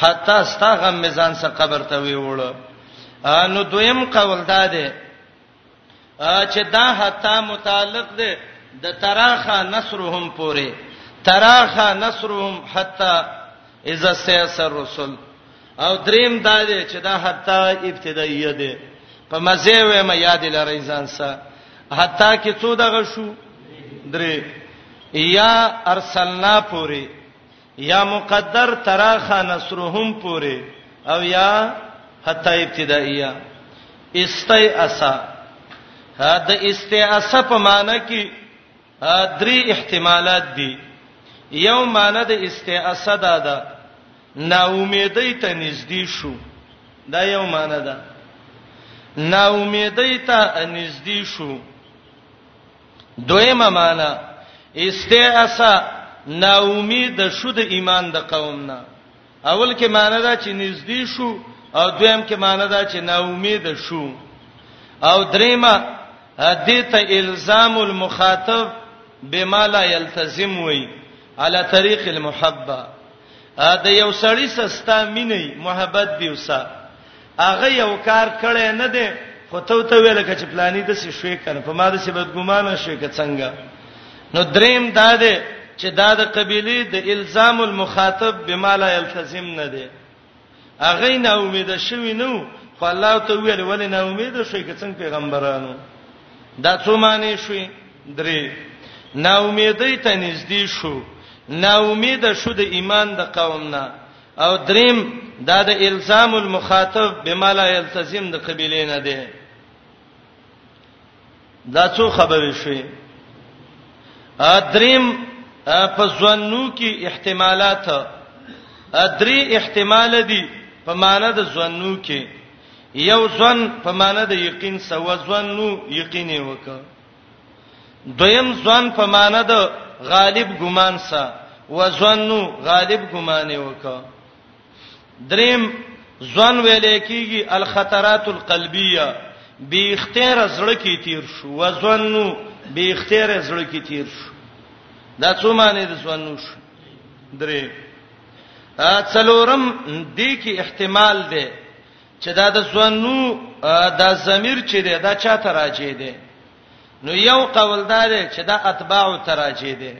حتا ستا غم میزان سره قبر ته ویول نو دویم قول دا دی چې دا حتا متعلق ده د تراخا نصرهم پورې تراخا نصرهم حتا اذا سيس الرسل او دریم دا دی چې دا حتا ابتدایه ده په مزه وې ما یاد لري ځان سره حتا کې څو دغه شو درې یا ارسلنا پوری یا مقدر تراخا نصرهم پوری او یا حتا ابتدائیه استیاسا دا استیاسا په معنی کې درې احتمالات دي یو معنی د استیاسا دا ده نا امیدی ته نږدې شو دا یو معنی ده نا امیدی ته نږدې شو دویمه معنا استعصا نا امید شو د ایمان د قوم نه اول کې معنا دا چې نږدې شو او دویم کې معنا دا چې نا امید شو او دریمه دته الزام المخاطب بما لا يلتزم وي على طريق المحبه دا یو سړی سستا مینه محبت دی وسه هغه یو کار کړی نه دی خو ته ته ویل کچ پلاني د څه شوي کنه په ما د څه بدګمانه شوي ک څنګه نو دریم دا دی چې دا د قبيله د الزام المخاطب بما لا يلتزم نه دی هغه نه امید شوی نو خو الله ته ویل ولې نه امید شوي ک څنګه پیغمبرانو دا څه معنی شوي درې نا امیدې ته نږدې شو نا امید شو د ایمان د قوم نه او دریم دا د الزام المخاطب بما لا يلتزم د قبيله نه دی دا څو خبرې شوې ا دریم په ځوانو کې احتمالات ا درې احتمال دي په معنی د ځوانو کې یو ځوان په معنی د یقین سو ځوانو یقین وکړه دویم ځوان په معنی د غالب ګمان سا وزنو غالب ګمان وکړه دریم ځوان ویل کېږي الخطرات القلبیه بی اختیار زړه کې تیر شو وزنو بی اختیار زړه کې تیر شو دا څه معنی د ځوانو شو درې ا څلورم دې کې احتمال دی چې دا د ظنو دا ضمیر چې دی دا چا ته راځي دی نو یو قول دا دی چې دا اتباع ته راځي دی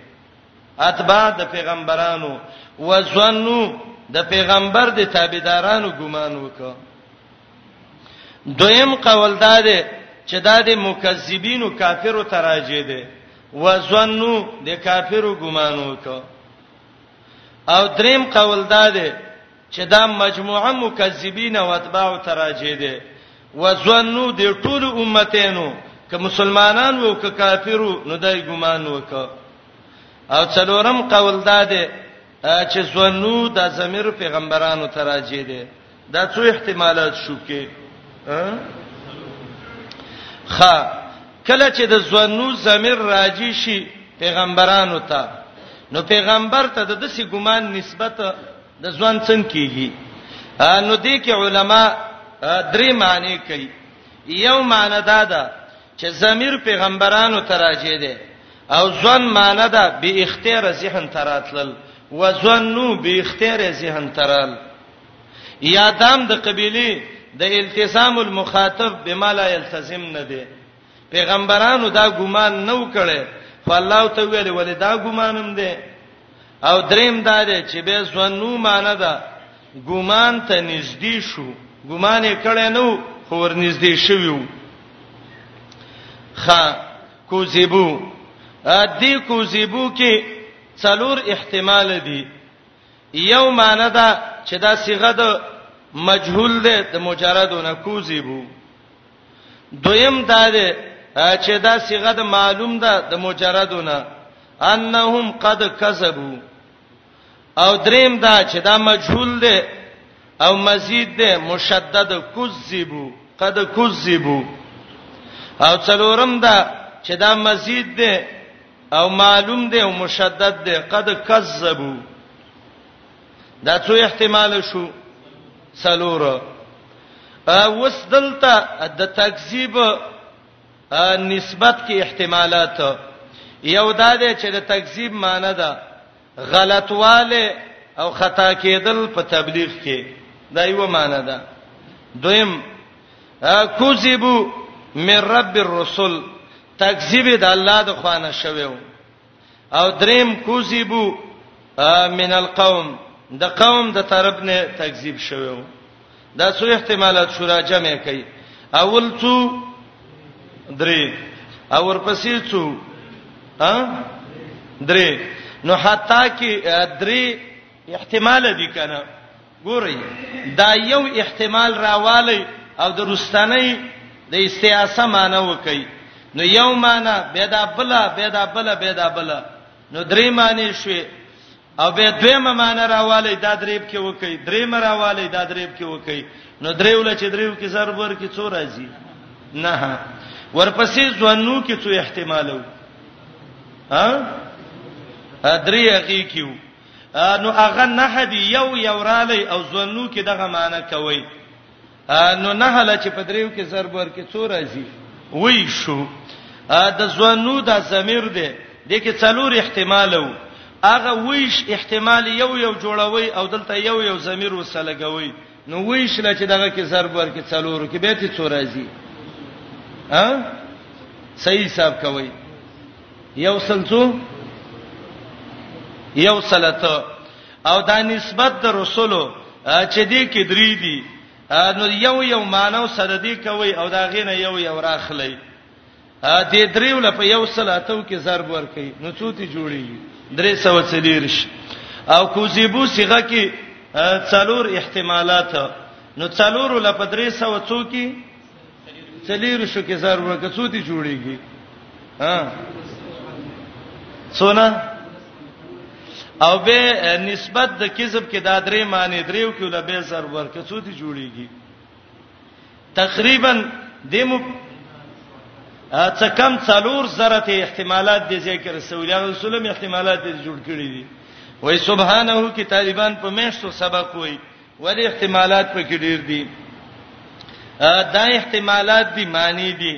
اتباع د پیغمبرانو وزنو د پیغمبر د تابعدارانو ګمان وکړه دویم قول دا دی چې دا د مکذبینو کافرو ته راځي دی وزنو د کافرو ګمان وکړه او دریم قول دا دی چې دا مجموعه مکذبین او اتباع ته راجع ده وزنو د ټول امتینو که مسلمانان وو که کافرو نو دای ګمان وکړه او څلورم قول دا ده چې زنو د زمير پیغمبرانو ته راجع ده دا څو احتمالات شو کې خ کله چې د زنو زمير راجع شي پیغمبرانو ته نو پیغمبر ته د دسی ګمان نسبت د ځوان څنګه کیږي نو دې کې علما درې معنی کوي یو معنی دا ده چې ضمیر پیغمبرانو ته راځي دي او ځوان معنی ده به اختیار ذهن تراتل و ځوانو به اختیار ذهن ترال یادام د قبيله د التزام المخاطب بما لا يلتزم نه دي پیغمبرانو دا ګمان نه وکړي خو الله ته ویل ولې دا ګمانم دی او دریم دا دی چې به زنو مان ده ګمان ته نږدې شو ګمان یې کړی نو خو ورنږدې شویو خا کوزیبو ا دې کوزیبو کې څلور احتمال دي یو مان ده چې دا صيغه د مجهول ده د مجردونه کوزیبو دویم دا ده چې دا صيغه د معلوم ده د مجردونه انهم قد کذبوا او دریم دا چې دا مجهول ده او مزید ده مشدد کذبوا قد کذبوا او څلورم دا چې دا مزید ده او معلوم ده او مشدد ده قد کذبوا دا څو احتمال شو څلور اوس دلته د تکذیب نسبت کې احتمالات یو دا دی چې د تکذیب معنی ده غلطواله او خطا کېدل په تبلیغ کې دا یو معنی ده دویم کوذبو من رب الرسل تکذیب د الله د خوانه شویو او دریم کوذبو من القوم د قوم د طرف نه تکذیب شوو دا څو احتمالات شورا جمع کړي اول څو درې او ورپسې څو ها درې نو حتی کې درې احتمال دي کنه ګورئ دا یو احتمال راوالی او د رستنۍ د استیاسه معنی وکي نو یو معنی بيدا بلا بيدا بلا بيدا بلا نو درې معنی شوي او به دویمه معنی راوالی دا دریب کې وکي دریمه راوالی دا دریب کې وکي نو دریول چې دریو کې ضرب ور کې څو راځي نه ورپسې ځوانو کې څو احتمالو ها درې هغه کیو نو هغه نه دی یو یو رالی او زنو کې دغه معنی کوي نو نه له چې پدریو کې ضرب ورکې څو راځي وای شو د زنو د ضمیر دی د کې څلور احتمال وو هغه ویش احتمال یو یو جوړوي او دلته یو یو ضمیر وسلګوي نو ویشله چې دغه کې ضرب ورکې څلورو کې به ته څو راځي ها صحیح حساب کوي یو سلڅو یو سلته او دا نسبت د رسولو چې دې کې درې دي نو یو یو مانو سره دې کوي او دا غینه یو یو راخلی ا دې دریو لپاره یو سل اتو کې ضرب ور کوي نو څوتي جوړي 340 او کوزيبو صيغه کې څلور احتمالات نو څلور لپاره 300 څو کې څلور شو کې ضرب ور کوي څوتي جوړيږي ها څونه او به نسبت د کذب کې دا درې معنی دریو کې لبه ضرب ور کوي څوتي جوړيږي تقریبا دیمو څه کم څلور زره ته احتمالات دي ذکر سوي هغه سلم احتمالات دي جوړ کړی دي وای سبحانه کې طالبان په میشتو سبق وای ولې احتمالات په کې ډیر دي دا احتمالات دي معنی دي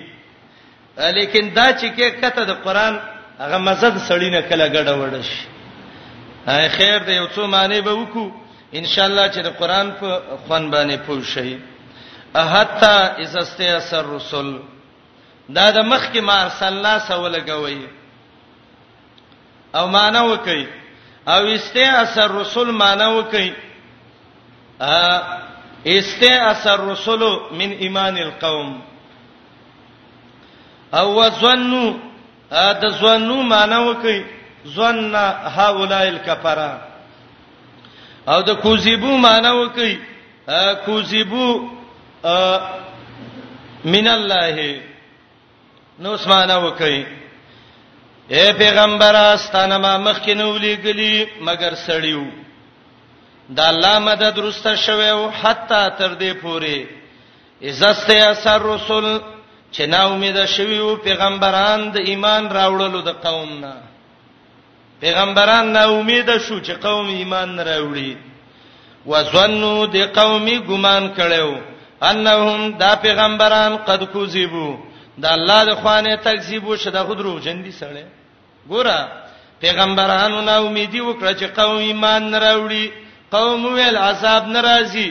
لیکن دا چې کې کته د قران هغه مزد سړی نه کله ګډه وډ شي خیر دی یو څو معنی به وکړو ان شاء الله چې د قران په خوان باندې پوه شي حتا اذا استيسر رسل دا د مخ کې ما ارسلنا سو لګوي او معنا وکي او استيسر رسل معنا وکي استيسر رسل من ایمان القوم او وظنو د ظنو معنی وکي ظن هؤلاء الكفره او د کوذبو معنی وکي کوذبو من الله نو اسمانه وکي اے پیغمبر استانه ما مخ کې نو لګلی مگر سړیو دا الله مدد رسته شوه او حتی تر دې پوره اذا استيأس الرسل چې نا امید شوی وو پیغمبران د ایمان راوړلو د قوم نه پیغمبران نا امید شو چې قوم ایمان نه راوړي وزنو د قومي ګمان کړو انهم دا پیغمبران قد کوذبو دا الله د خوانه تکذیب وشد خدرو جندي سره ګوره پیغمبرانو نا امیدي وکړه چې قوم ایمان نه راوړي قوم ویل عذاب ناراضي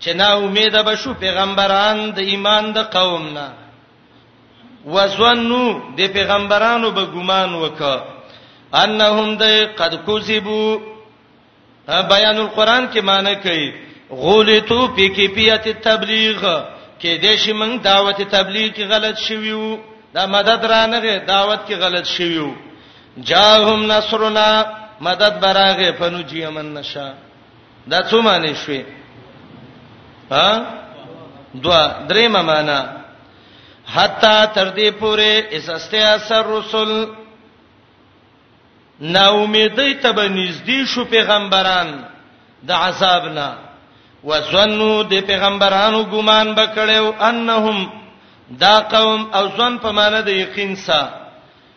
چې نا امید به شو پیغمبران د ایمان د قوم نه وزنو د پیغمبرانو به ګمان وکړه انهم د قد کوذبو بیان القرآن کې معنی کوي غولتو پی کی پیات تبلیغ کې د شي من دعوت تبلیغ کې غلط شویو دا مدد رانغه دعوت کې غلط شویو جاهم نصرنا مدد براغه فنجی من نشا دا څو معنی شوي ها دوا درې معنا حتا تر دې پورې اسسته اثر رسول نا امیدی ته به نږدې شو پیغمبران د عذاب نه وزنو د پیغمبرانو ګمان بکړیو انهم دا قوم او ځن په معنی د یقین سره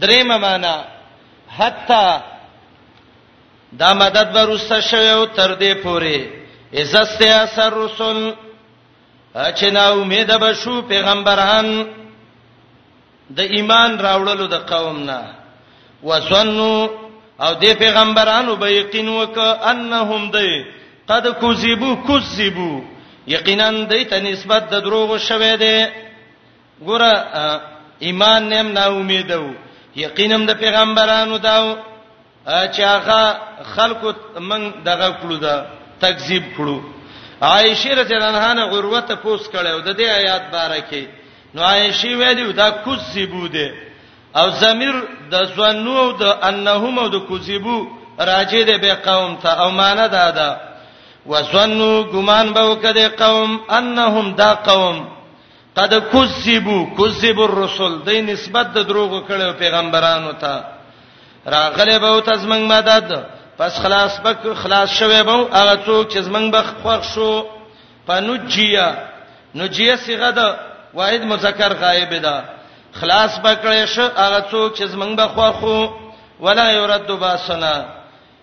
درېمه معنا حتا دا مدد ورسته شوی او تر دې پوري عزت اثر رسول چې نا امید به شو پیغمبران د ایمان راوړلو د قوم نه وسنو او د پیغمبرانو به یقین وک انهم دی قد کذبوا کذبوا یقینا دې ته نسبت د دروغ شوه دی ګوره ایمان نیم نا امید وو یقینم د پیغمبرانو داو چې هغه خلکو من دغه کړو دا تکذیب کړو عائشه رضی الله عنها نه عروه ته پوس کړو د دې آیات باره کې نو عائشه ویلو دا کذبو ده او ضمیر د ځوانو او د انهم او د کذبو راجه ده به قوم ته او معنا ده ده وسنو ګمان به وکړي قوم انهم دا قوم قد کذبوا کذب الرسل د نسبت د دروغ کړو پیغمبرانو ته راغله به او تزمن مدد پس خلاص بک خلاص شوه به هغه څوک چې زمنګ بخ خوښ شو پنوجیا نوجیا صيغه ده واحد مذکر غائب ده خلاص بکړې شو هغه څوک چې زمنګ بخ خوښو ولا يرد باسنا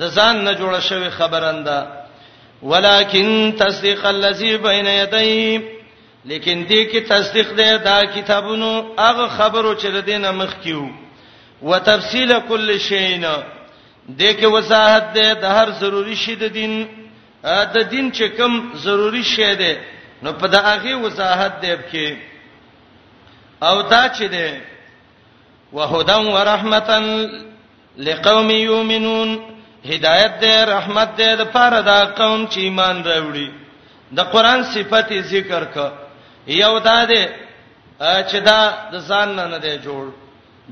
د ځان نه جوړه شوی خبرنده ولکن تصدیق الذی بین یدی لیکن دې کې تصدیق دی دا کتابونو هغه خبرو چې د دینه مخ کیو وتفصیل کل شین دې کې وضاحت دی د هر ضروری شی د دین د دین چې کوم ضروری شی دی نو په دا هغه وضاحت دی کې او دا چې دی وهدن ورحمتن لقوم یؤمنون هدایت دې رحمت دې د پاره دا قوم چې ایمان راوړي د قران صفت ذکر ک یو دا دې چې دا د ځان نه نه دی جوړ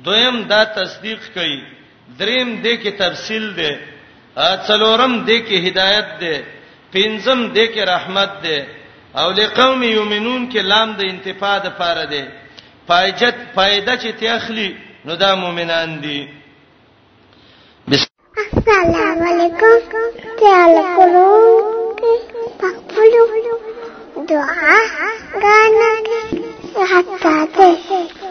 دویم دا تصدیق کوي دریم دې کې تفصیل دی څلورم دې کې هدایت دی پنځم دې کې رحمت دی او لقوم یؤمنون کې لام د انتفاع د پاره دی پایجت فائدہ چې ته اخلي نو دا مؤمنان دي السلام علیکم تعال کولو پخپلو دعا غانا حتا ته